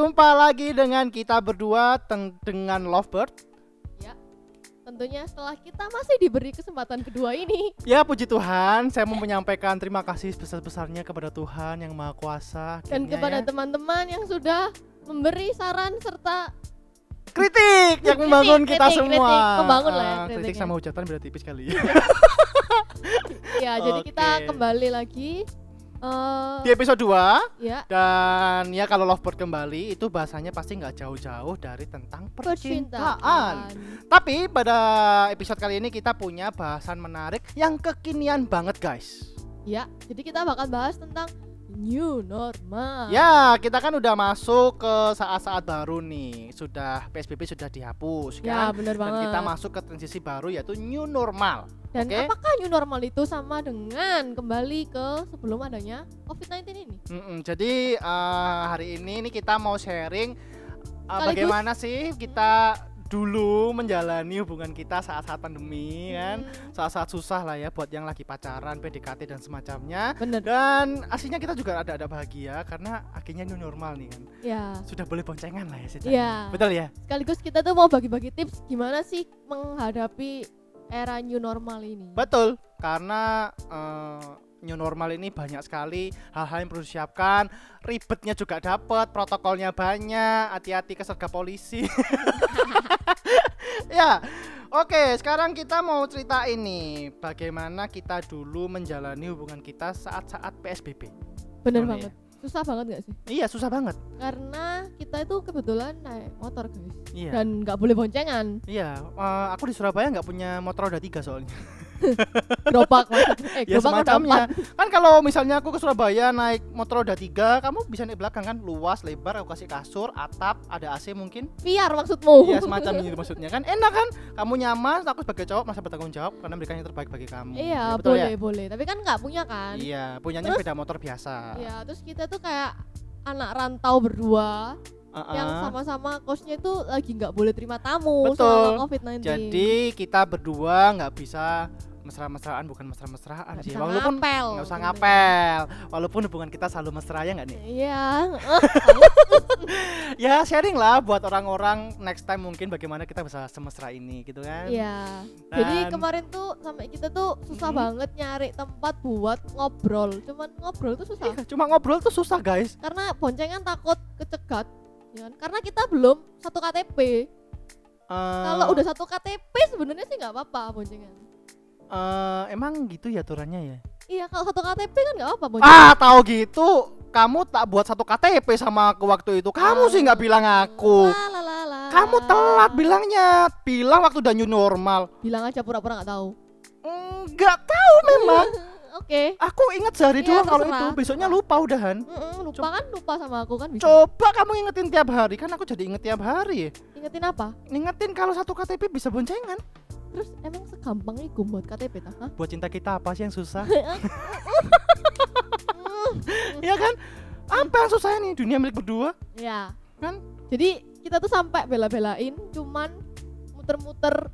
jumpa lagi dengan kita berdua teng- dengan Lovebird. Ya, tentunya setelah kita masih diberi kesempatan kedua ini. Ya puji Tuhan, saya mau menyampaikan terima kasih sebesar-besarnya kepada Tuhan yang Maha Kuasa Dan kepada ya. teman-teman yang sudah memberi saran serta kritik yang Kritik, membangun kita kritik, semua. kritik. Membangun lah ya, Ah, kritik kritiknya. sama hujatan beda tipis kali. ya jadi kita kembali lagi eh Di episode 2 ya dan ya kalau Lovebird kembali itu bahasanya pasti nggak jauh-jauh dari tentang percintaan. percintaan. Tapi pada episode kali ini kita punya bahasan menarik yang kekinian banget guys. Ya, jadi kita bakal bahas tentang new normal. Ya, kita kan udah masuk ke saat-saat baru nih. Sudah PSBB sudah dihapus Ya, kan. bener Dan banget. kita masuk ke transisi baru yaitu new normal. Dan Oke. apakah new normal itu sama dengan kembali ke sebelum adanya COVID-19 ini? Mm-mm, jadi eh, hari ini nih kita mau sharing Sekaligus- bagaimana sih kita dulu menjalani hubungan kita saat-saat pandemi kan. Hmm, Saat-saat susah lah ya buat yang lagi pacaran, PDKT dan semacamnya. bener. Dan aslinya kita juga ada ada bahagia karena akhirnya new normal nih kan. Ya. Sudah boleh boncengan lah ya Sita. Iya. Betul ya? Sekaligus kita tuh mau bagi-bagi tips gimana sih menghadapi era new normal ini. Betul, karena eh, new normal ini banyak sekali hal-hal yang perlu disiapkan, ribetnya juga dapat, protokolnya banyak, hati-hati ke serga polisi. ya, oke, sekarang kita mau cerita ini bagaimana kita dulu menjalani hubungan kita saat-saat PSBB. Bener Boleh banget. Susah banget gak sih? Iya, susah banget. Karena kita itu kebetulan naik motor guys Iya. dan nggak boleh boncengan. Iya, eh, aku di Surabaya nggak punya motor roda tiga soalnya. Gerobak. Eh, ya semacamnya kan kalau misalnya aku ke Surabaya naik motor roda tiga kamu bisa naik belakang kan luas lebar aku kasih kasur atap ada AC mungkin Biar maksudmu. Iya semacam itu maksudnya kan enak kan kamu nyaman aku sebagai cowok masa bertanggung jawab karena mereka yang terbaik bagi kamu Iya, Ya, betul boleh, ya? boleh. Tapi kan nggak punya kan? iya punyanya Terus- beda motor biasa Iya, terus kita tuh kayak anak rantau berdua Uh-uh. yang sama-sama kosnya itu lagi nggak boleh terima tamu Betul. selama COVID-19. jadi kita berdua nggak bisa mesra-mesraan bukan mesra-mesraan sih walaupun ngapel. nggak usah ngapel walaupun hubungan kita selalu mesra ya nggak nih Iya. ya sharing lah buat orang-orang next time mungkin bagaimana kita bisa semesra ini gitu kan Iya. Jadi kemarin tuh sampai kita tuh susah Mhm. banget nyari tempat buat ngobrol. Cuman ngobrol tuh susah. Iya, cuma ngobrol tuh susah guys Karena boncengan takut kecegat. Ya kan? Karena kita belum satu KTP. Eh, Kalau udah satu KTP sebenarnya sih nggak apa-apa boncengan. Eh, emang gitu ya aturannya ya? Iya, kalau satu KTP kan nggak apa-apa ah tahu gitu. Kamu tak buat satu KTP sama aku waktu itu. Kamu sih nggak bilang aku. La, la, la, la. kamu telat bilangnya. Bilang waktu udah new normal. Bilang aja pura-pura nggak tahu. nggak tahu memang. Oke. aku inget sehari Iya, doang kalau itu. Besoknya lupa udahan Mm-mm, lupa kan? Lupa sama aku kan bisa. coba kamu ingetin tiap hari. Kan aku jadi inget tiap hari ya. Ingetin apa? ingetin kalau satu KTP bisa boncengan Terus emang segampang itu buat KTP? Hah? buat cinta kita apa sih yang susah Iya kan apa yang susahnya nih dunia milik berdua ya. Kan? Jadi kita tuh sampai bela-belain cuman muter-muter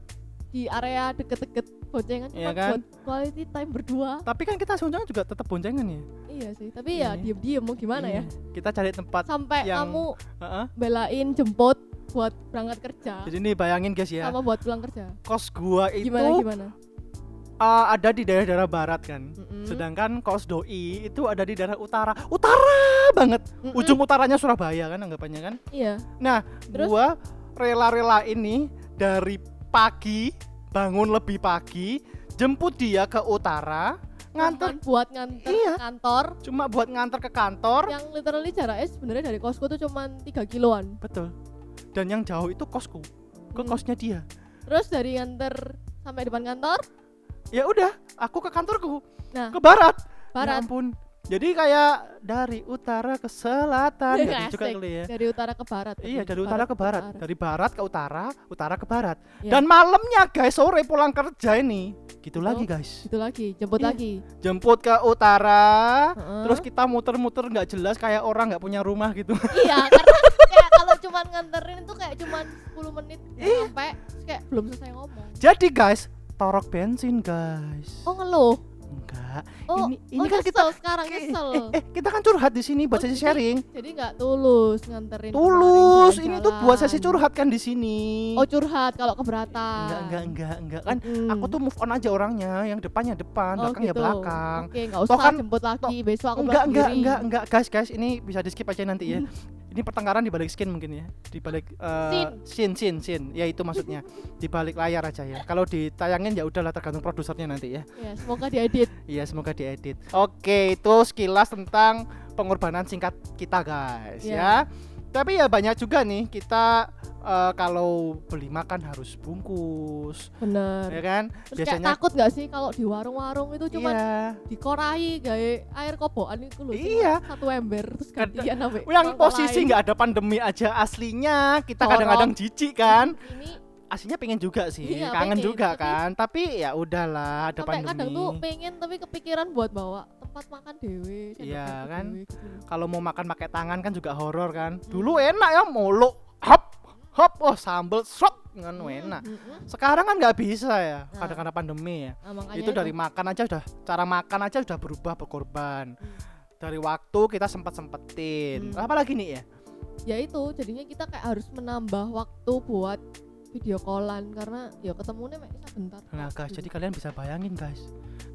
di area deket-deket boncengan Iya cuma kan? buat quality time berdua. tapi kan kita sebenarnya juga tetap boncengan ya Iya sih, tapi ya Iya. diem-diem mau gimana ya? Iya. kita cari tempat Sampai yang- kamu Heeh. belain jemput buat berangkat kerja jadi nih bayangin guys ya sama buat pulang kerja. kos gua itu Gimana gimana? uh, ada di daerah-daerah barat kan Mm-mm. sedangkan kos doi itu ada di daerah utara utara banget Mm-mm. ujung utaranya Surabaya kan anggapannya kan Iya. nah Terus? gua rela-rela ini dari pagi bangun lebih pagi jemput dia ke utara nganter buat nganter Iya. ke kantor cuma buat nganter ke kantor yang literally jaraknya sebenarnya dari kosku tuh cuman 3 kiloan. betul dan yang jauh itu kosku ke Hmm. kosnya dia Terus dari nganter sampai depan kantor ya udah aku ke kantorku Nah. ke barat ya barat ampun jadi kayak dari utara ke selatan gitu juga kali ya dari utara ke barat. Iya dari utara ke barat, dari barat ke utara, utara ke barat. Iya. Dan malamnya guys sore pulang kerja ini, gitu Gitu. lagi guys. Itu lagi, jemput Iya. lagi. Jemput ke utara, Heeh. terus kita muter-muter nggak jelas kayak orang nggak punya rumah gitu. iya, karena cuman nganterin itu kayak cuman 10 menit sampai kayak belum selesai ngomong. Jadi guys, torok bensin guys. Oh ngeluh. Enggak. Oh, ini ini oh, kan kita sekarang nyesel. eh, eh, kita kan curhat di sini buat Oh, sesi sharing. Jadi nggak tulus nganterin. Tulus, kemarin ini tuh buat sesi curhat kan di sini. Oh curhat kalau keberatan. enggak, enggak, enggak, enggak kan. Mm. Aku tuh move on aja orangnya, yang depannya depan, oh, belakang ya gitu. belakang. Oke, nggak Toh usah kan- jemput lagi. Besok aku enggak, enggak, enggak, enggak, guys, guys, ini bisa di skip aja nanti ya. Ini pertengkaran di balik skin mungkin ya, di balik eh, scene, scene, scene, ya itu maksudnya di balik layar aja ya. Kalau ditayangin ya udahlah tergantung produsernya nanti ya. Ya, semoga diedit. Iya semoga diedit. Oke itu sekilas tentang pengorbanan singkat kita guys Iya. ya. Tapi ya banyak juga nih kita eh, kalau beli makan harus bungkus, Bener. ya kan? Terus kayak takut nggak sih kalau di warung-warung itu cuma iya. dikorai gawe air kobokan itu loh. Iya. Satu ember terus gantian Yang posisi nggak ada pandemi aja aslinya kita kadang-kadang jijik kan. Ini Aslinya pengen juga sih, Iya, kangen pengen, juga tapi- kan. Tapi ya udahlah ada sampai kadang tuh pandemi. pengen tapi kepikiran buat bawa tempat makan dewe. Iya, kan? gitu. Kalau mau makan pakai tangan kan juga horor kan. Hmm. Dulu enak ya mulu hop hop oh sambel srot kan Hmm, enak. hmm, hmm. Sekarang kan nggak bisa ya, Nah. karena pandemi ya. Nah, Itu dari makan aja udah, cara makan aja udah berubah berkorban. Dari waktu kita sempat sempetin. Hmm. Apalagi nih ya? ya itu jadinya kita kayak harus menambah waktu buat video callan karena ya ketemunya mek sebentar. Nah guys, jadi kalian bisa bayangin guys,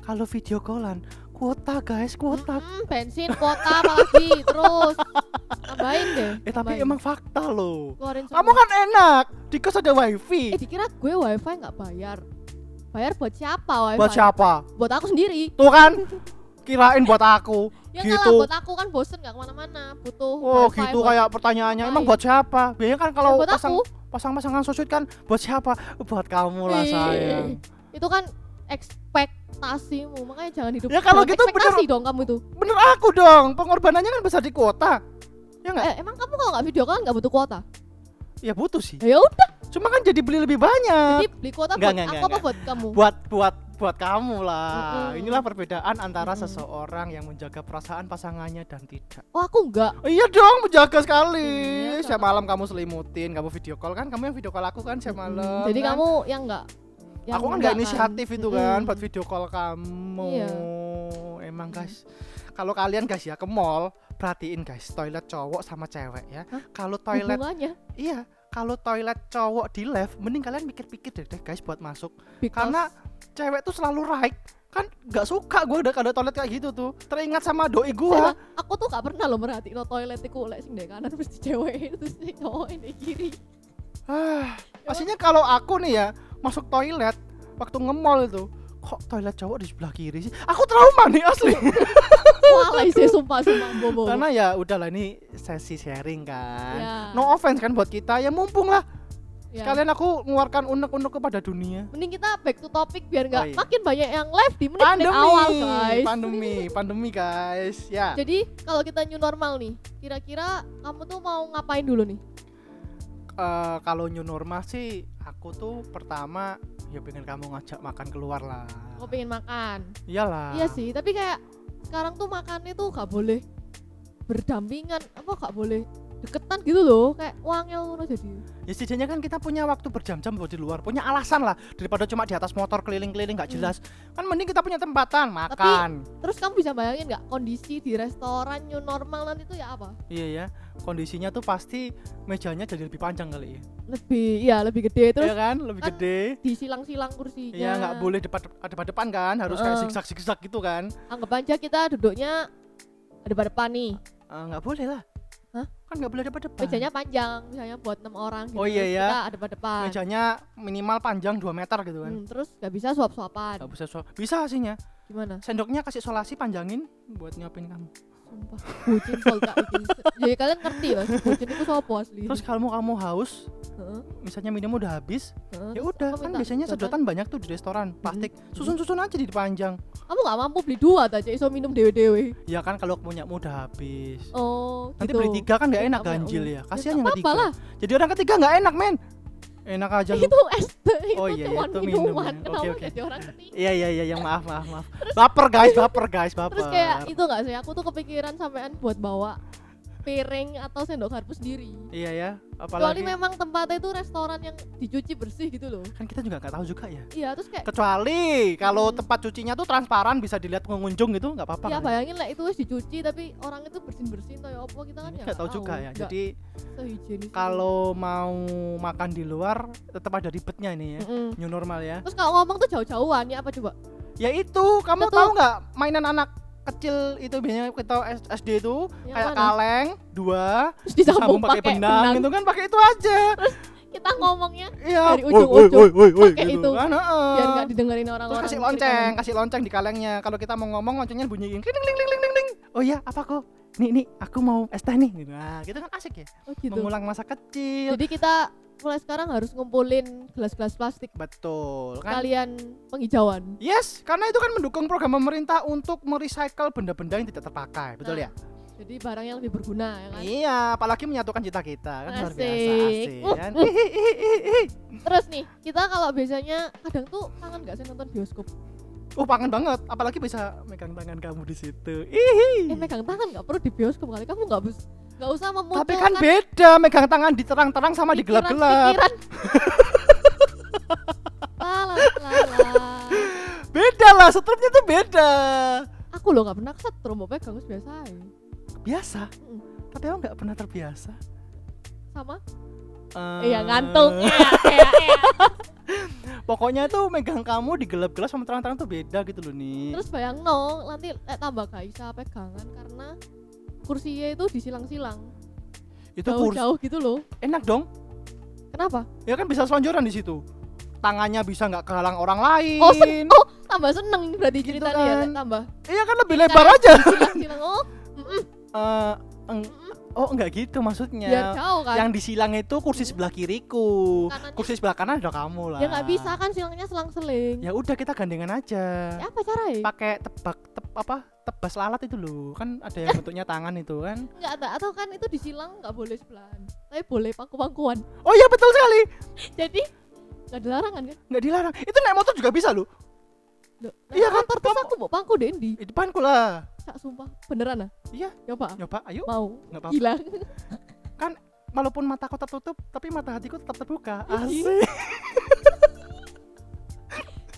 kalau video callan, kuota guys, kuota. Mm-mm, bensin kuota apalagi terus tambahin deh. Eh tapi tambahin. emang fakta loh. Kamu kan enak, di kos ada eh wifi. dikira gue wifi nggak bayar. Bayar buat siapa wifi? Buat siapa? Buat aku sendiri. Tuh kan, kirain buat aku. Ya enggak lah Gitu. buat aku kan bosen nggak ke mana-mana butuh Oh wifi gitu kayak pertanyaannya emang buat siapa? Biasanya kan kalau Ya, pasang aku. pasang-pasangan sosmed kan buat siapa? Buat kamu lah sayang. Itu kan ekspektasimu makanya jangan hidup Ya, kalau gitu ekspektasi dong kamu itu. Bener aku dong, pengorbanannya kan besar di kuota. Ya nggak? Eh, emang kamu kalau nggak video kan nggak butuh kuota? Ya butuh sih. Ya udah, Cuma kan jadi beli lebih banyak. jadi beli kuota Nggak, buat nggak, aku nggak, apa buat kamu? buat buat buat kamu lah. Mm-mm. Inilah perbedaan antara Mm-mm. seseorang yang menjaga perasaan pasangannya dan tidak. Oh aku enggak. Iya dong, menjaga sekali. Iya, Siap malam kamu selimutin, kamu video call kan? Kamu yang video call aku kan siap malam. Jadi kan? kamu yang enggak yang aku kan enggak nggak inisiatif itu kan Mm-mm. buat video call kamu. Iya. Emang guys, kalau kalian guys ya ke mall, perhatiin guys toilet cowok sama cewek ya. Kalau toilet Hubungannya iya, kalau toilet cowok di left, mending kalian mikir-pikir deh, deh guys buat masuk. because Karena cewek tuh selalu right. Kan nggak suka gue udah ada toilet kayak gitu tuh. Teringat sama doi. Saya- aku tuh gak pernah loh merhatiin no toilet iku lek sing kanan mesti cewek itu sing cowok ini kiri. Ah, aslinya kalau aku nih ya masuk toilet waktu nge-mall itu kok toilet cowok di sebelah kiri sih? Aku trauma nih asli. Wah, sih sumpah sumpah bobo. Karena ya udahlah ini sesi sharing kan. Ya. No offense kan buat kita ya mumpung lah Ya. sekalian aku mengeluarkan unek-unek kepada dunia. Mending kita back to topic biar nggak Oh, iya. makin banyak yang live di menit-menit Pandemi, awal guys. pandemi, pandemi guys. Ya. Jadi kalau kita new normal nih, kira-kira kamu tuh mau ngapain dulu nih? Eh, kalau new normal sih aku tuh pertama ya pengen kamu ngajak makan keluar lah. Mau pengen makan? Iyalah. Iya sih, tapi kayak sekarang tuh makannya tuh gak boleh berdampingan, apa gak boleh deketan gitu loh, kayak wangel ngono jadi. Ya setidaknya kan kita punya waktu berjam-jam buat di luar, punya alasan lah daripada cuma di atas motor keliling-keliling nggak Hmm. jelas. Kan mending kita punya tempatan makan. Terus kamu bisa bayangin nggak kondisi di restoran new normal nanti tuh ya apa? Iya ya, kondisinya tuh pasti mejanya jadi lebih panjang kali ya. Lebih, ya lebih gede terus Iya kan, lebih kan gede. disilang-silang kursinya. Iya nggak boleh depan depan-depan kan, harus kayak Heeh. zigzag zigzag gitu kan. Anggap aja kita duduknya depan-depan nih, Eh, nggak boleh lah. Kan nggak boleh depan-depan. mejanya panjang, misalnya buat enam orang gitu. Oh iya ya. Kita ada depan. Mejanya minimal panjang 2 meter gitu kan. Hmm, terus nggak bisa suap-suapan. Nggak bisa so- bisa aslinya. Gimana? Sendoknya kasih solasi panjangin buat nyopin kamu. Sumpah, bucin pol tak iki. Jadi kalian ngerti lah, bucin itu sopo asli. Terus kalau kamu haus, misalnya minum udah habis, ya udah kan biasanya sedotan. banyak tuh di restoran plastik susun-susun aja di panjang Kamu nggak mampu beli dua aja iso minum dewe-dewe. ya kan kalau punya udah habis Oh, nanti gitu. beli tiga kan nggak Ya, enak nggak ganjil ya kasihan yang ketiga jadi orang ketiga nggak enak men enak aja lu itu es itu Oh iya, iya, itu minum minuman. ya. Kenapa Oke, oke. jadi orang ketiga? iya iya iya yang maaf maaf maaf baper guys baper guys baper Terus kayak itu nggak sih? Aku tuh kepikiran sampean buat bawa piring atau sendok garpu sendiri Iya ya, kecuali apalagi memang tempatnya itu restoran yang dicuci bersih gitu loh kan kita juga nggak tahu juga ya. iya terus kayak Kecuali kalau Hmm. tempat cucinya tuh transparan bisa dilihat pengunjung gitu nggak apa-apa. ya kan? bayangin lah itu dicuci tapi orang itu bersin bersin toh ya apa kita kan ya nggak tahu juga ya. Jadi kalau mau makan di luar tetap ada ribetnya ini ya. Mm-mm. New normal ya. terus kalau ngomong tuh jauh-jauhan ya apa coba Ya itu, kamu Betul. tahu nggak mainan anak kecil itu biasanya kita SD itu Yang kayak mana? kaleng dua terus disambung sambung pakai benang, itu kan pakai itu aja. kita ngomongnya Iya. Dari ujung ujung pakai gitu itu. kan, heeh. biar nggak didengerin orang-orang Terus kasih lonceng, kasih lonceng di kalengnya. Kalau kita mau ngomong loncengnya bunyiin kling kling kling kling kling. Oh iya, apa kok? Nih nih, aku mau es teh nih. Gitu. Nah, gitu kan asik ya. oh gitu Mengulang masa kecil. jadi kita mulai sekarang harus ngumpulin gelas-gelas plastik Betul. Kan? kalian penghijauan Yes, karena itu kan mendukung program pemerintah untuk merecycle benda-benda yang tidak terpakai. Betul Nah, ya? jadi barang yang lebih berguna ya kan Iya, apalagi menyatukan cita kita kan luar biasa Asik. asik kan. Hihi. terus nih kita kalau biasanya kadang tuh kangen nggak sih nonton bioskop Oh, pangan banget, apalagi bisa megang tangan kamu di situ. Hihi. eh megang tangan nggak perlu di bioskop kali kamu nggak bus nggak usah memunculkan Tapi kan beda megang tangan di terang-terang sama di gelap-gelap. Beda lah, setrumnya tuh beda. aku loh nggak pernah kesetrum mau pegang biasa aja. Biasa. Mm. Tapi aku nggak pernah terbiasa. sama Eh, iya ngantuk ya, ya, ya. Pokoknya tuh megang kamu di gelap-gelap sama terang-terang tuh beda gitu loh nih. terus bayang no nanti eh, tambah gak bisa pegangan karena kursinya itu disilang-silang itu kursi jauh-jauh gitu loh enak dong. kenapa Ya kan bisa selonjoran di situ. Tangannya bisa nggak kehalang orang lain. Oh, sen- oh tambah seneng berarti Gitu ceritanya ya kan. tambah Iya kan lebih lebar aja. silang-silang oh mm-mm, Eh, eng- oh enggak gitu biar maksudnya. jauh kan Yang disilang itu kursi sebelah kiriku. Kanannya- Kursi sebelah kanan ada kamu lah. ya nggak bisa kan silangnya selang-seling Ya udah kita gandengan aja. ya apa caranya Pakai tebak tep, apa? Tebas lalat itu loh. Kan ada yang bentuknya tangan itu kan. nggak ada atau kan itu disilang nggak boleh sebelahan tapi boleh pangku-pangkuan Oh iya betul sekali. jadi nggak ada larangan kan Nggak dilarang. Itu naik motor juga bisa loh. Loh, Iya kan, motor terus aku mau pangku Dendi Di depanku lah. Tak sumpah beneran ah Iya. coba Nyoba, ayo. mau Nggak apa-apa. gila Walaupun mataku tertutup, tapi mata hatiku tetap terbuka. Asik.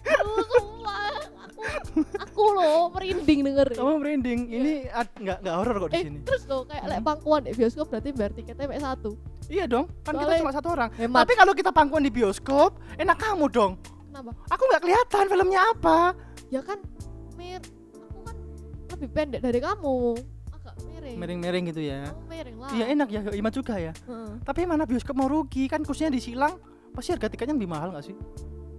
Aduh, sumpah aku aku loh merinding denger Kamu merinding. Ini ad- nggak nggak horor kok di eh sini. terus loh kayak lek Hmm. pangkuan di bioskop berarti bayar tiketnya mek satu Iya dong. Kan kita Soalnya- cuma satu orang. hemat Tapi kalau kita pangkuan di bioskop, enak kamu dong. kenapa Aku nggak kelihatan filmnya apa. ya kan mir kan lebih pendek dari kamu agak miring Miring-miring gitu ya. kamu miring lah Iya enak ya, hemat juga ya. Heeh. Tapi mana bioskop mau rugi kan kursinya disilang. Pasti harga tiketnya lebih mahal nggak sih?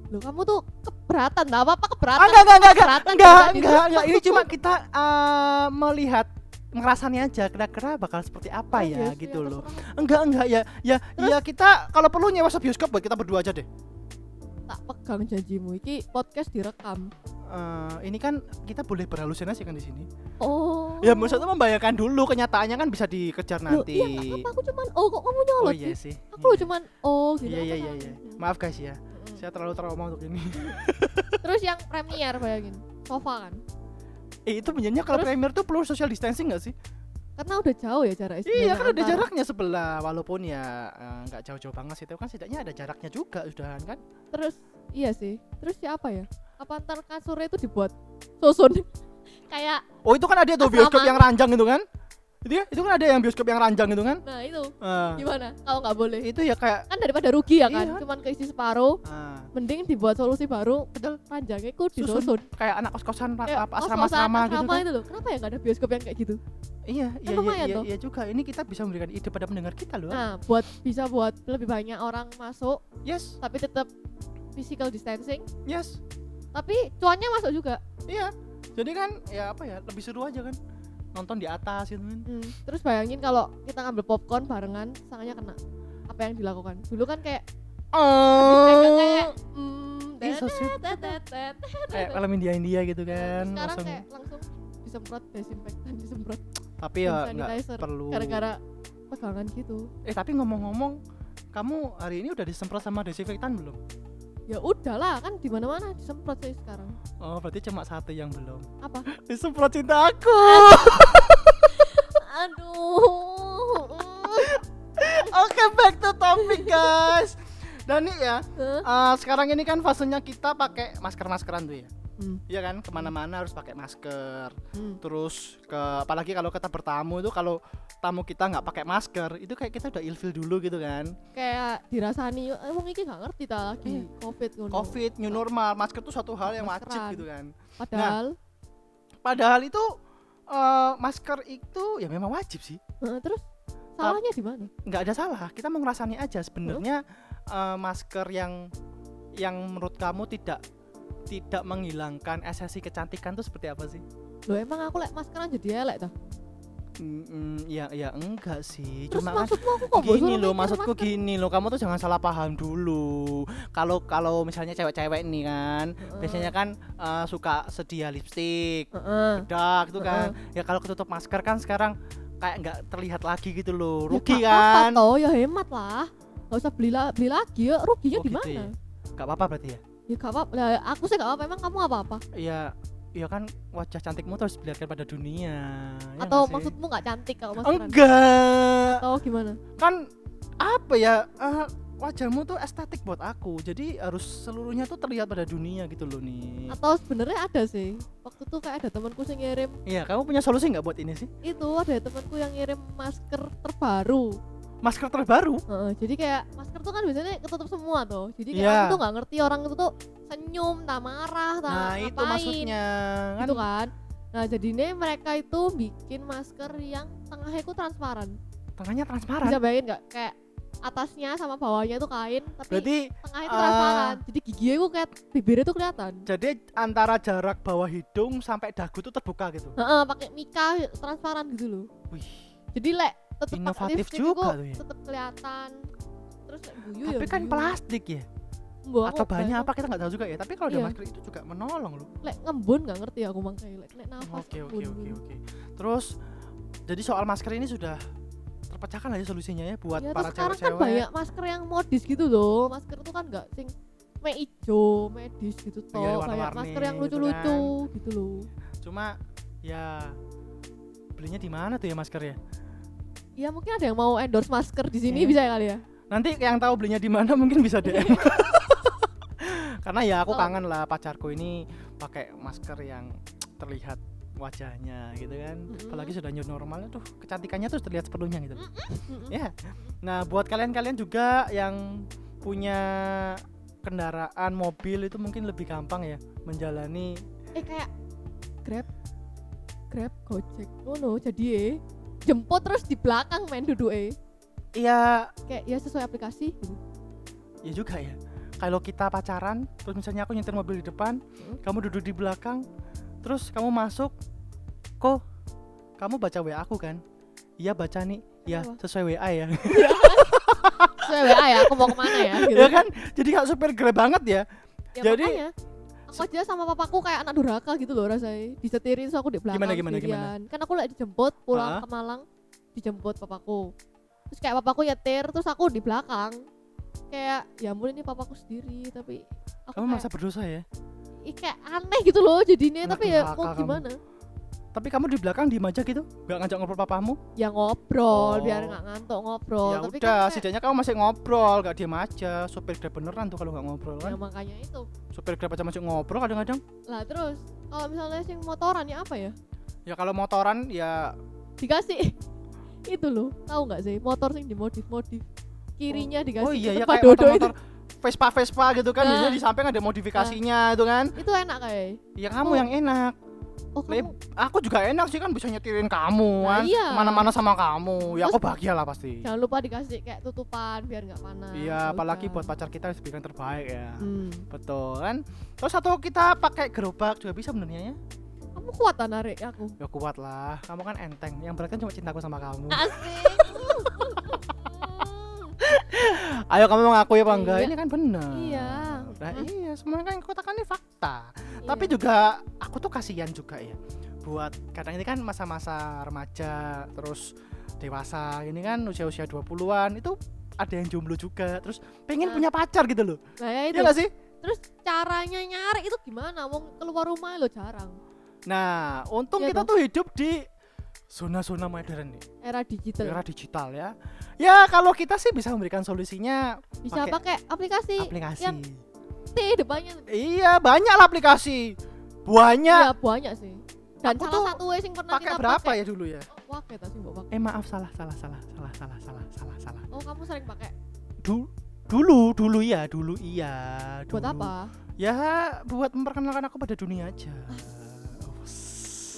Loh kamu tuh keberatan, nggak apa-apa Ah, keberatan. enggak, enggak, enggak, enggak, Keberatan enggak, juga enggak, gitu. enggak. Ini cuma kita eh, melihat ngerasanya aja kira-kira bakal seperti apa Oh, ya iya sih, gitu ya loh. terserah. Enggak, enggak ya. Ya, ya kita kalau perlu nyewa bioskop buat kita berdua aja deh. Tak pegang janjimu iki podcast direkam. Eh, ini kan kita boleh berhalusinasi kan di sini. Oh. Ya maksudnya membayangkan dulu kenyataannya kan bisa dikejar Loh, nanti. iya, apa aku cuman oh kok kamu nyolot Oh iya sih? Aku loh cuman oh gitu. Iya iya iya iya. Maaf guys ya. Mm-mm. Saya terlalu trauma untuk ini. Terus yang premier bayangin, sofa kan. eh itu benernya kalau Terus? premier tuh perlu social distancing gak sih? Karena udah jauh ya jaraknya. Iya kan antar. jaraknya sebelah walaupun ya eh, nggak jauh-jauh banget sih, tapi kan setidaknya ada jaraknya juga sudah kan. Terus iya sih. Terus siapa ya? Apa ntar kasurnya itu dibuat susun? Kayak Oh itu kan ada tuh bioskop yang ranjang itu kan? Itu ya, itu kan ada yang bioskop yang ranjang itu kan? nah itu Eh, gimana? Kalau nggak boleh. itu ya kayak Kan daripada rugi ya kan, Iya. cuman keisi separuh. ah, Mending dibuat solusi baru. Betul. Panjangnya ku Susun. disusun. kayak anak kos-kosan ra- Kayak apa gitu asrama kan. itu loh. Kenapa ya nggak ada bioskop yang kayak gitu? Iya, iya, iya, iya, tuh. iya juga. Ini kita bisa memberikan ide pada pendengar kita loh. Nah, buat bisa buat lebih banyak orang masuk, Yes, tapi tetap physical distancing, yes. tapi cuannya masuk juga. Iya. Jadi kan ya apa ya, lebih seru aja kan. Nonton di atas gitu kan. Hmm, Terus bayangin kalau kita ngambil popcorn barengan, tangannya kena. Apa yang dilakukan? Dulu kan kayak kayak Oh. tet, tet, Kayak film India-India gitu kan. Sekarang langsung. kayak langsung disemprot desinfektan, disemprot Tapi ya nggak perlu. gara-gara pegangan gitu. Eh tapi ngomong-ngomong, kamu hari ini udah disemprot sama desinfektan belum? ya udahlah kan di mana mana disemprot sih sekarang. Oh berarti cuma satu yang belum. Apa? Disemprot cinta aku. Aduh. Oke okay, back to topic guys. Dan nih ya huh? uh, sekarang ini kan fasenya kita pakai masker maskeran tuh ya. Hmm, Iya kan, ke mana-mana harus pakai masker. hmm. Terus ke apalagi kalau kita bertamu itu kalau tamu kita nggak pakai masker, itu kayak kita udah ilfil dulu gitu kan. kayak dirasani eh wong iki gak ngerti ta lagi Iya. covid ngono Covid, new normal, masker itu suatu hal yang wajib Maskeran. gitu kan. padahal Padahal itu eh, masker itu ya memang wajib sih. Terus salahnya di mana nggak ada salah kita mau ngerasani aja sebenarnya eh, masker yang yang menurut kamu tidak tidak menghilangkan esensi kecantikan tuh seperti apa sih? Loh emang aku lek maskeran jadi elek ta? Mm, mm, ya ya enggak sih Terus cuma kan aku kok gini loh maksudku masker? gini loh kamu tuh jangan salah paham dulu kalau kalau misalnya cewek-cewek nih kan Heeh. biasanya kan eh, suka sedia lipstick Heeh. bedak gitu kan ya kalau ketutup masker kan sekarang kayak nggak terlihat lagi gitu loh Ya rugi gak apa-apa kan toh, ya hemat lah. Gak usah beli, la- beli lagi ya, ruginya Oh, di gitu mana? ya? nggak apa-apa berarti ya Ya gak apa-apa. Lah, aku sih gak apa-apa, emang kamu apa-apa? ya ya kan wajah cantikmu terus dilihatkan pada dunia ya Atau sih? maksudmu gak cantik kalau maskeran? enggak Atau gimana? kan apa ya eh, wajahmu tuh estetik buat aku jadi harus seluruhnya tuh terlihat pada dunia gitu loh nih Atau sebenarnya ada sih. Waktu tuh kayak ada temanku yang ngirim iya kamu punya solusi nggak buat ini sih itu ada temanku yang ngirim masker terbaru. Masker terbaru Heeh, jadi kayak masker tuh kan biasanya ketutup semua tuh. Jadi kayak Iya. aku tuh nggak ngerti orang itu tuh senyum, tak marah, tak nah itu ngapain, maksudnya kan gitu kan. Nah jadinya mereka itu bikin masker yang tengahnya itu transparan. tengahnya transparan Bisa bayangin nggak? Kayak atasnya sama bawahnya itu kain, tapi berarti tengahnya itu ah, transparan. Jadi giginya itu kayak bibirnya tuh kelihatan. jadi antara jarak bawah hidung sampai dagu tuh terbuka gitu Heeh, pakai mika transparan gitu loh. wih Jadi lek pakai Inovatif juga tuh ya. tetep kelihatan. Terus guyu tapi ya kan guyu. plastik ya Mbok, aku atau bahannya apa kita nggak tahu juga ya tapi kalau ada Iya. masker itu juga menolong loh lek ngembun nggak ngerti aku makanya lek lek nafas Oke oke oke oke. Terus jadi soal masker ini sudah terpecahkan aja solusinya ya buat ya para terus sekarang kan cewek-cewek. banyak masker yang modis gitu loh masker itu kan nggak sing me ijo medis gitu toh Iya, kayak masker yang gitu lucu-lucu gitu loh Cuma ya belinya di mana tuh ya masker ya? ya mungkin ada yang mau endorse masker di sini Iya. bisa kali ya Nanti yang tahu belinya di mana mungkin bisa DM. Karena ya aku Oh. kangen lah pacarku ini pakai masker yang terlihat wajahnya gitu kan. Mm-mm. Apalagi sudah new normal tuh kecantikannya tuh terlihat sepenuhnya gitu. Mm-mm. Ya. Nah, buat kalian-kalian juga yang punya kendaraan mobil itu mungkin lebih gampang ya menjalani eh kayak grab grab gojek oh no jadi eh jemput terus di belakang main duduk eh Iya, kayak ya sesuai aplikasi gitu. ya juga ya. Kalau kita pacaran, terus misalnya aku nyetir mobil di depan, Hmm. kamu duduk di belakang, terus kamu masuk, kok kamu baca WA aku kan? Iya baca nih, ya Apa? sesuai WA ya. sesuai WA ya aku mau ke mana ya gitu ya kan? Jadi kayak supir grab banget ya. Ya Jadi- makanya aja sama papaku kayak anak durhaka gitu loh rasanya disetirin so aku di belakang Gimana, gimana, sendirian. kan aku lagi dijemput pulang Ah. ke Malang dijemput papaku terus kayak papaku nyetir terus aku di belakang kayak ya ampun ini papaku sendiri tapi aku Kamu kayak, merasa berdosa ya? ih, kayak aneh gitu loh jadinya Anak tapi ya mau kamu. gimana Tapi kamu di belakang diem aja gitu, gak ngajak ngobrol papamu? ya ngobrol Oh. biar nggak ngantuk ngobrol ya tapi udah, kan kayak, setidaknya kamu masih ngobrol, gak diem aja. Supir grab beneran tuh kalau gak ngobrol ya kan? makanya itu Supir grab aja masih ngobrol kadang-kadang. lah terus kalau misalnya sing motoran ya apa ya Ya kalau motoran ya dikasih itu loh tahu nggak sih motor sing dimodif modif kirinya dikasih Oh iya ya kayak dodo motor-motor Vespa Vespa gitu kan, Nah. biasanya di samping ada modifikasinya itu kan. itu. itu enak kayak Ya kamu Oh. yang enak. Oh kamu Aku juga enak sih kan bisa nyetirin kamu Nah, kan. iya. Mana-mana sama kamu. Ya aku bahagia lah pasti. jangan lupa dikasih kayak tutupan biar nggak panas Iya, Ya apalagi buat pacar kita harus berikan terbaik ya. hmm. Betul kan? Terus atau kita pakai gerobak juga bisa sebenarnya ya. kamu kuat tak narik aku Ya kuat lah. Kamu kan enteng. Yang berat kan cuma cintaku sama kamu. asik Ayo kamu mengakui apa enggak? Iya. Ini kan benar. iya Nah, Hmm. iya, semuanya kan katakan ini fakta. Iya. Tapi juga aku tuh kasihan juga ya buat kadang ini kan masa-masa remaja terus dewasa ini kan usia-usia 20-an itu ada yang jomblo juga terus pengen Nah. punya pacar gitu loh. nah ya itu Iya gak sih? terus caranya nyari itu gimana wong keluar rumah lo jarang Nah, untung Iya kita toh. tuh hidup di zona-zona modern nih era digital era digital ya ya kalau kita sih bisa memberikan solusinya bisa pakai pakai aplikasi aplikasi yang Depannya. Iya banyak lah aplikasi. Banyak. Iya banyak sih. Dan Aku salah tuh satu yang pernah pakai kita berapa pakai. ya dulu ya? Oh, pakai tak sih pakai. Eh maaf salah salah salah salah salah salah salah salah. Oh kamu sering pakai? Du- dulu dulu ya dulu iya dulu. buat apa? Ya buat memperkenalkan aku pada dunia aja.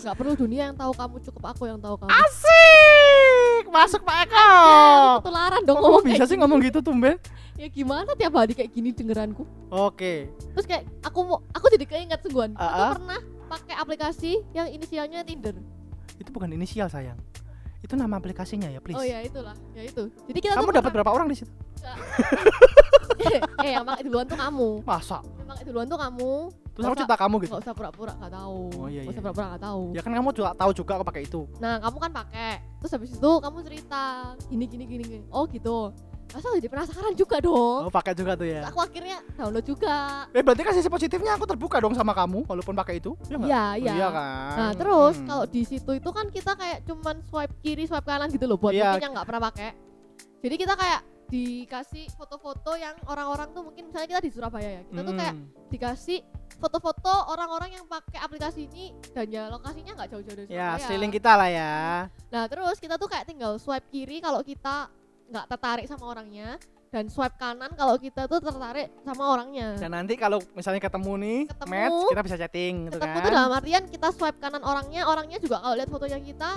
Nggak perlu dunia yang tahu kamu cukup aku yang tahu kamu. Asik masuk pak Eko. Ya, ketularan dong Kok ngomong bisa sih gini. ngomong gitu tumben ya gimana tiap hari kayak gini dengeranku? Oke. Terus kayak aku mau aku jadi keinget sungguhan. Ah, aku ah. pernah pakai aplikasi yang inisialnya Tinder. Itu bukan inisial sayang. Itu nama aplikasinya ya please. Oh ya itulah. Ya itu. Jadi kita kamu tuh dapat berapa orang di situ? Eh yang pakai duluan tuh kamu. Masa? Yang pakai duluan tuh kamu terus Nggak aku cerita kamu gitu? Nggak usah pura-pura nggak tahu. Oh, iya, nggak usah iya. pura-pura nggak tahu. Ya kan kamu juga tahu juga aku pakai itu. Nah kamu kan pakai. Terus habis itu kamu cerita gini gini gini, gini. oh gitu. Masa jadi penasaran juga dong. Oh pakai juga tuh ya? Aku akhirnya download juga. Eh berarti kan sisi positifnya aku terbuka dong sama kamu walaupun pakai itu. Ya nggak? Iya Oh, iya iya. kan? Nah terus Hmm. kalau di situ itu kan kita kayak cuman swipe kiri swipe kanan gitu loh buat Iya. mungkin yang nggak pernah pakai. Jadi kita kayak dikasih foto-foto yang orang-orang tuh mungkin misalnya kita di Surabaya ya kita tuh kayak Hmm. dikasih foto-foto orang-orang yang pakai aplikasi ini dan ya lokasinya nggak jauh-jauh dari ya Surabaya. sekeliling kita lah ya Nah terus kita tuh kayak tinggal swipe kiri kalau kita nggak tertarik sama orangnya dan swipe kanan kalau kita tuh tertarik sama orangnya. dan nanti kalau misalnya ketemu nih Ketemu. match kita bisa chatting gitu ketemu kan tuh dalam artian kita swipe kanan orangnya orangnya juga kalau lihat fotonya kita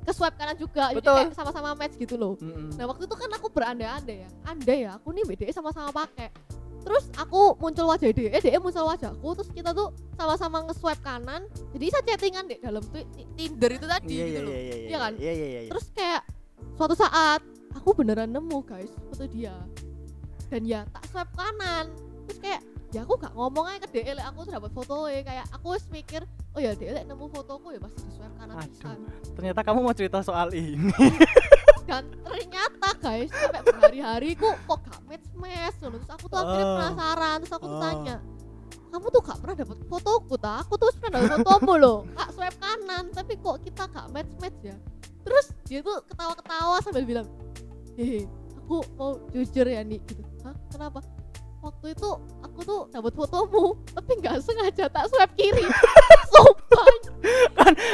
ke swipe kanan juga Betul. jadi kayak sama-sama match gitu loh Mm-mm. nah waktu itu kan aku berandai-andai ya andai ya aku nih BDE sama-sama pakai terus aku muncul wajah DE DE muncul wajahku terus kita tuh sama-sama nge-swipe kanan jadi bisa chattingan deh dalam twi- Tinder itu tadi iya gitu iya loh. iya iya Iya kan? iya iya iya terus kayak suatu saat aku beneran nemu guys foto dia. Dan ya tak swipe kanan. Terus kayak ya aku gak ngomong aja ke DE lek aku tuh dapat foto kayak aku wis mikir oh ya DE lek nemu fotoku ya pasti di swipe kanan Aduh. pisan. ternyata kamu mau cerita soal ini dan ternyata guys sampai berhari-hari ku kok gak match match terus aku tuh akhirnya Oh. penasaran terus aku tuh Oh. tanya kamu tuh gak pernah dapat fotoku ta? Aku tuh pernah dapat fotomu loh kak swipe kanan tapi kok kita gak match match ya? Terus dia tuh ketawa-ketawa sambil bilang hehe aku mau jujur ya nih gitu. Hah? Kenapa? Waktu itu aku tuh dapat fotomu tapi nggak sengaja tak swipe kiri. Sumpah.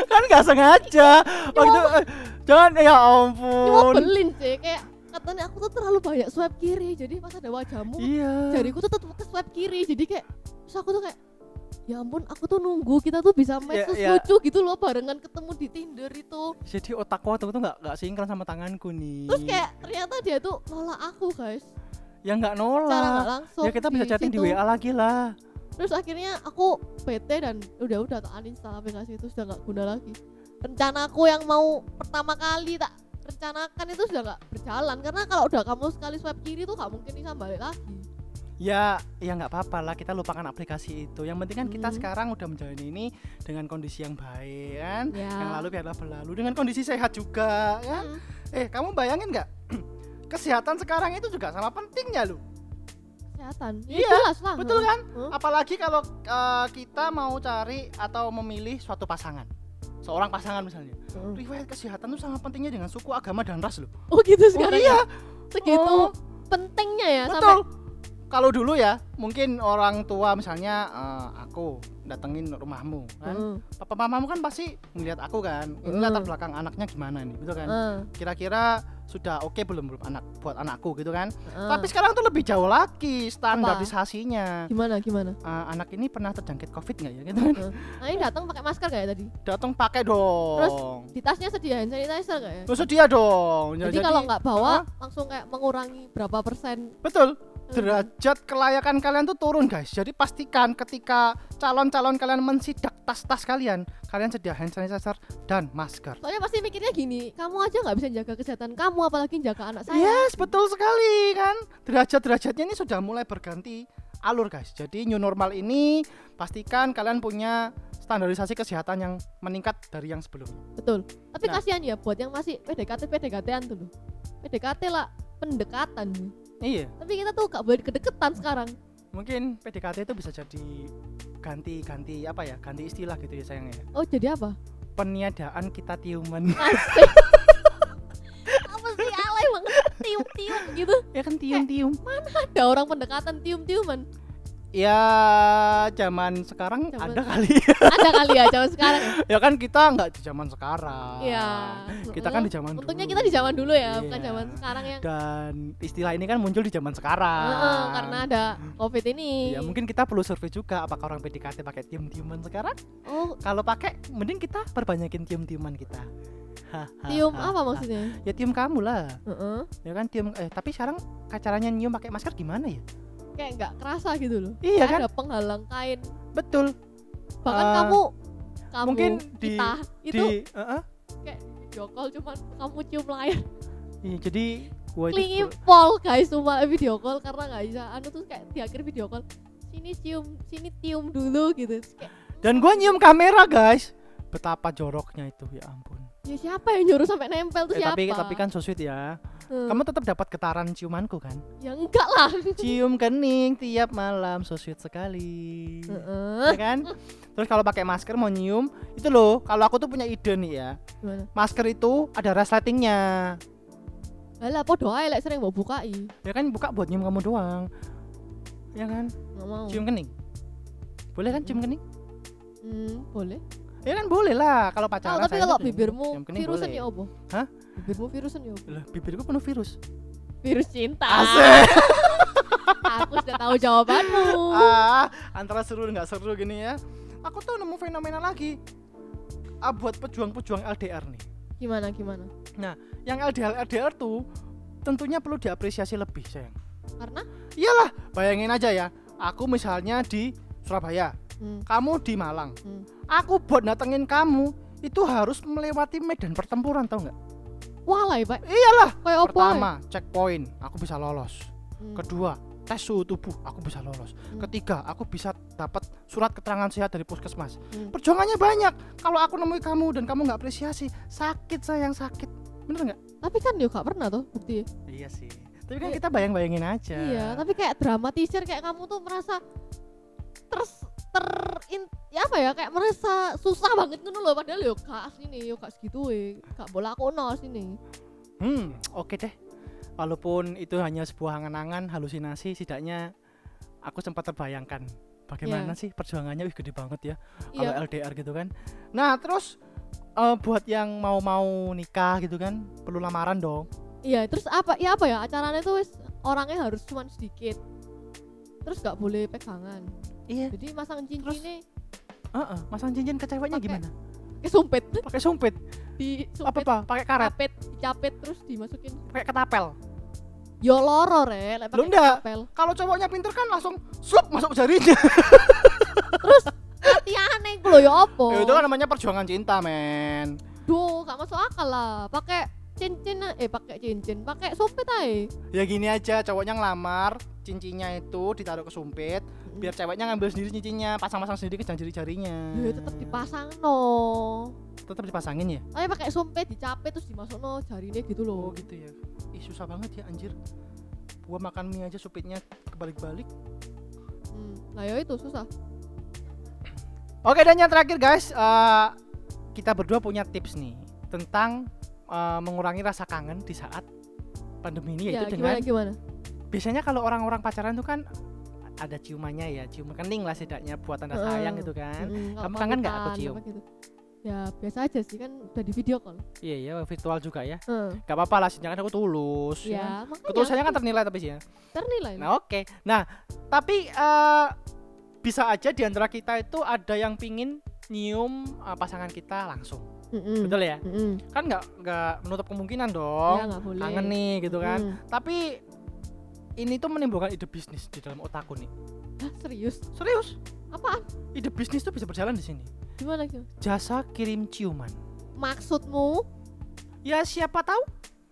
Kan nggak sengaja. Waktu eh, jangan ya ini mau ampun belin sih kayak katanya aku tuh terlalu banyak swipe kiri jadi pas ada wajahmu iya. jariku tuh tetep ke swipe kiri. Jadi kayak terus aku tuh kayak ya ampun aku tuh nunggu kita tuh bisa match Ya, terus ya. lucu gitu loh barengan ketemu di Tinder itu. Jadi otakku waktu itu nggak nggak sinkron sama tanganku nih. Terus kayak ternyata dia tuh nolak aku guys. Ya nggak cara nggak nolak langsung ya kita bisa chatting di situ. WA lagi lah. Terus akhirnya aku bete dan udah udah tak uninstall aplikasi itu sudah nggak guna lagi rencanaku yang mau pertama kali tak rencanakan itu sudah nggak berjalan. Karena kalau udah kamu sekali swipe kiri tuh nggak mungkin bisa balik lagi. Ya ya nggak apa-apa lah kita lupakan aplikasi itu. Yang penting kan kita Hmm. sekarang udah menjalani ini dengan kondisi yang baik kan? Ya. Yang lalu biarlah berlalu. Dengan kondisi sehat juga ya? Hmm. eh kamu bayangin nggak? Kesehatan sekarang itu juga sama pentingnya loh. Kesehatan? Ya, Iya, jelas lah. betul kan? Huh? apalagi kalau eh, kita mau cari atau memilih suatu pasangan seorang pasangan misalnya Hmm. riwayat kesehatan itu sangat pentingnya dengan suku agama dan ras loh oh gitu oh, sekarang iya ya? segitu Oh. pentingnya ya sampai betul kalau dulu ya mungkin orang tua misalnya eh, aku datengin rumahmu kan. Hmm. papa mamamu kan pasti melihat aku kan ini Hmm. latar belakang anaknya gimana nih? Betul kan. Hmm. kira-kira sudah oke belum belum anak buat anakku gitu kan. Hmm. tapi sekarang tuh lebih jauh lagi standarisasinya. Gimana gimana? Eh, anak ini pernah terjangkit covid nggak ya gitu kan. Nah ini datang pakai masker gak ya tadi? Datang pakai dong. Di tasnya sedia hand sanitizer gak ya? Terus dia dong. Ya, jadi, kalau nggak bawa Hah? langsung kayak mengurangi berapa persen betul. Derajat kelayakan kalian tuh turun guys. Jadi pastikan ketika calon-calon kalian mensidak tas-tas kalian kalian sedia hand sanitizer dan masker. Soalnya pasti mikirnya gini kamu aja nggak bisa jaga kesehatan kamu apalagi jaga anak saya. Yes betul sekali kan? Derajat-derajatnya ini sudah mulai berganti alur guys. Jadi new normal ini pastikan kalian punya standarisasi kesehatan yang meningkat dari yang sebelumnya. Betul. Tapi Nah. kasihan ya buat yang masih PDKT PDKT-an tuh PDKT lah pendekatan iya. Tapi kita tuh gak boleh kedeketan sekarang. Mungkin PDKT itu bisa jadi ganti-ganti apa ya ganti istilah gitu ya sayangnya oh jadi apa? Peniadaan kita tiuman apa sih alay banget tium-tium gitu. Ya kan tium-tium ada orang pendekatan tium-tiuman ya zaman sekarang Zaman- ada kali ada kali ya zaman sekarang ya? ya kan kita nggak di zaman sekarang Iya. kita kan di zaman untungnya dulu. kita di zaman dulu ya bukan Iya. zaman sekarang yang dan istilah ini kan muncul di zaman sekarang Heeh, karena ada covid ini ya mungkin kita perlu survei juga apakah orang PDKT pakai tium-tiuman sekarang oh kalau pakai mending kita perbanyakin tium-tiuman kita Hahaha. tium apa maksudnya ya tium kamu lah Heeh. ya kan tium eh tapi sekarang caranya nyium pakai masker gimana ya kayak nggak kerasa gitu loh. Iya Kayak kan? ada penghalang kain. Betul. Bahkan Eh, kamu kamu mungkin di- kita itu di Heeh. kayak video call cuman kamu cium layar. Iya, jadi gua klingi pol guys cuma video call karena nggak bisa. Anu tuh kayak di akhir video call sini cium sini tium dulu gitu. Kayak dan gua nyium kamera guys. Betapa joroknya itu ya ampun ya siapa yang nyuruh sampai nempel tuh Eh, siapa? tapi tapi kan so sweet ya. Hmm. kamu tetap dapat getaran ciumanku kan? Ya enggak lah. Cium kening tiap malam so sweet sekali. Heeh. ya kan? Terus kalau pakai masker mau nyium itu loh kalau aku tuh punya ide nih ya. Gimana? Masker itu ada resletingnya. Lah podo ae lek sering mau bukai. Ya kan buka buat nyium kamu doang. Ya kan? Nggak mau. Cium kening. Boleh kan cium kening? Hmm, boleh ya kan boleh lah kalau Oh, pacaran tapi saya kalau bibirmu virusan ya opo Hah? bibirmu virusan ya opo Lah, bibirku penuh virus. Virus cinta. Asik. aku sudah tahu jawabanmu. Ah antara seru dan nggak seru gini ya. Aku tuh nemu fenomena lagi. Ah, buat pejuang-pejuang LDR nih. Gimana gimana? Yang LDR LDR tuh tentunya perlu diapresiasi lebih sayang. Karena? Iyalah bayangin aja ya. Aku misalnya di Surabaya hmm, kamu di Malang. Hmm. Aku buat datengin kamu itu harus melewati medan pertempuran tau nggak? Walai pak. Iyalah. Kayak pertama checkpoint aku bisa lolos. Hmm, kedua tes suhu tubuh aku bisa lolos. Hmm. ketiga aku bisa dapat surat keterangan sehat dari puskesmas. Hmm. perjuangannya banyak. Kalau aku nemui kamu dan kamu nggak apresiasi sakit sayang sakit. Bener nggak? Tapi kan yo gak pernah tuh bukti iya sih. Tapi kan Iya. kita bayang bayangin aja. Iya tapi kayak dramatisir kayak kamu tuh merasa terus ter in- ya apa ya kayak merasa susah banget ngono loh padahal yo gak asline yo gak segitu we gak boleh aku no sini hmm oke deh. Walaupun itu hanya sebuah angan-angan halusinasi setidaknya aku sempat terbayangkan bagaimana sih perjuangannya. Wih gede banget ya kalau iya. LDR gitu kan. Nah terus eh, buat yang mau-mau nikah gitu kan perlu lamaran dong. Iya terus apa ya apa ya acaranya tuh wis orangnya harus cuman sedikit. Terus gak boleh pegangan iya. Jadi masang cincinnya Heeh, masang cincin ke ceweknya Pakai- gimana? kesumpit pakai sumpit? Di apa sumpit apa? Pakai karet? capit dicapit terus dimasukin. Pakai ketapel? Yo loro re. Lu pakai kapel kalau cowoknya pinter kan langsung slup masuk jarinya. Terus latihannya iku lho yo opo Ya, itu kan namanya perjuangan cinta men. Duh gak masuk akal lah. Pakai cincin eh pakai cincin pakai sumpit aja ya gini aja cowoknya ngelamar cincinnya itu ditaruh ke sumpit biar ceweknya ngambil sendiri cincinnya pasang-pasang sendiri ke jari-jarinya. Ya tetap dipasang no tetap dipasangin ya? Tapi pakai sumpit dicapit terus dimasuk no jarinya gitu oh loh gitu ya. Ih susah banget ya anjir. Gua makan mie aja supitnya kebalik-balik. Hmm. nah ya itu susah. Oke dan yang terakhir guys, eh, kita berdua punya tips nih tentang eh, mengurangi rasa kangen di saat pandemi ini ya yaitu gimana dengan gimana? biasanya kalau orang-orang pacaran tuh kan ada ciumannya ya, cium kening lah setidaknya buat tanda sayang gitu kan. Mm, Kamu nggak kangen nggak aku cium? gitu. ya biasa aja sih kan udah di video call Iya ya virtual juga ya. Heeh. Gak apa-apa lah, setidaknya kan aku tulus. ya ya Ketulusannya kan ternilai tapi sih ya. ternilai Nah oke, nah tapi eh, bisa aja di antara kita itu ada yang pingin nyium eh, pasangan kita langsung, Mm-mm. betul ya? Mm-mm. kan nggak nggak menutup kemungkinan ya dong nggak boleh kangen nih gitu kan Mm. tapi ini tuh menimbulkan ide bisnis di dalam otakku nih. Hah, serius? Serius? Apaan? Ide bisnis tuh bisa berjalan di sini. Gimana gitu jasa kirim ciuman. Maksudmu? Ya siapa tahu.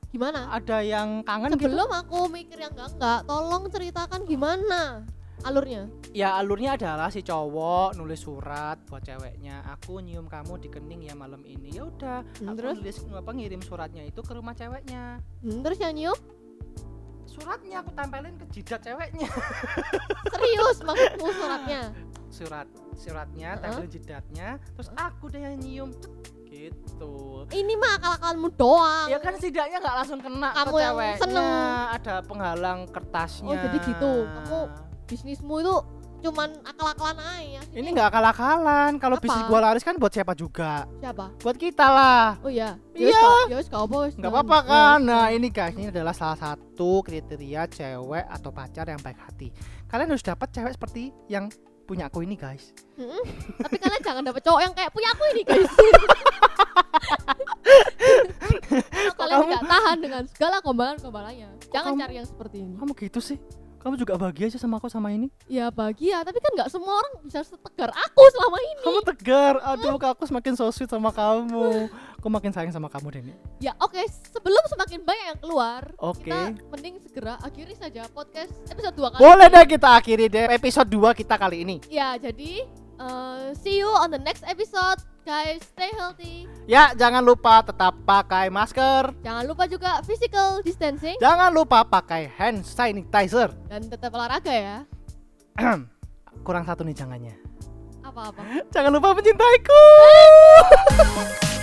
Gimana? Ada yang kangen gitu. Sebelum aku mikir yang enggak enggak. Tolong ceritakan gimana alurnya. Ya alurnya adalah si cowok nulis surat buat ceweknya. Aku nyium kamu di kening ya malam ini. Ya udah Hmm, aku terus? nulis apa ngirim suratnya itu ke rumah ceweknya. Hmm, terus yang nyium suratnya aku tempelin ke jidat ceweknya serius maksudmu suratnya surat suratnya Heeh. tempelin jidatnya terus aku deh yang nyium gitu Ini mah akal-akalanmu doang. ya kan setidaknya nggak langsung kena Kamu ke yang seneng. ada penghalang kertasnya Oh, jadi gitu. Kamu Bisnismu itu cuman akal-akalan aja. ini nggak akal-akalan kalau bisnis gua laris kan buat siapa juga Siapa? buat kita lah Oh iya. Iya. Ya wis apa wis. nggak Nah, apa-apa ya kan wis. nah ini guys ini adalah salah satu kriteria cewek atau pacar yang baik hati kalian harus dapat cewek seperti yang punya aku ini guys Mm-mm. Tapi kalian jangan dapet cowok yang kayak punya aku ini guys. Kalian nggak tahan dengan segala gombalan-gombalannya, jangan kamu- cari yang seperti ini. kamu gitu sih kamu juga bahagia aja sama aku sama ini. Ya bahagia, tapi kan nggak semua orang bisa setegar aku selama ini. kamu tegar. Aduh aku semakin so sweet sama kamu. Aku makin sayang sama kamu Deni. Ya oke, sebelum semakin banyak yang keluar, Oke. kita mending segera akhiri saja podcast episode 2 kali boleh ini. deh kita akhiri deh episode 2 kita kali ini. Ya, jadi uh, see you on the next episode, guys. Stay healthy. ya jangan lupa tetap pakai masker Jangan lupa juga physical distancing jangan lupa pakai hand sanitizer dan tetap olahraga ya. kurang satu nih jangannya Apa-apa. jangan lupa mencintaiku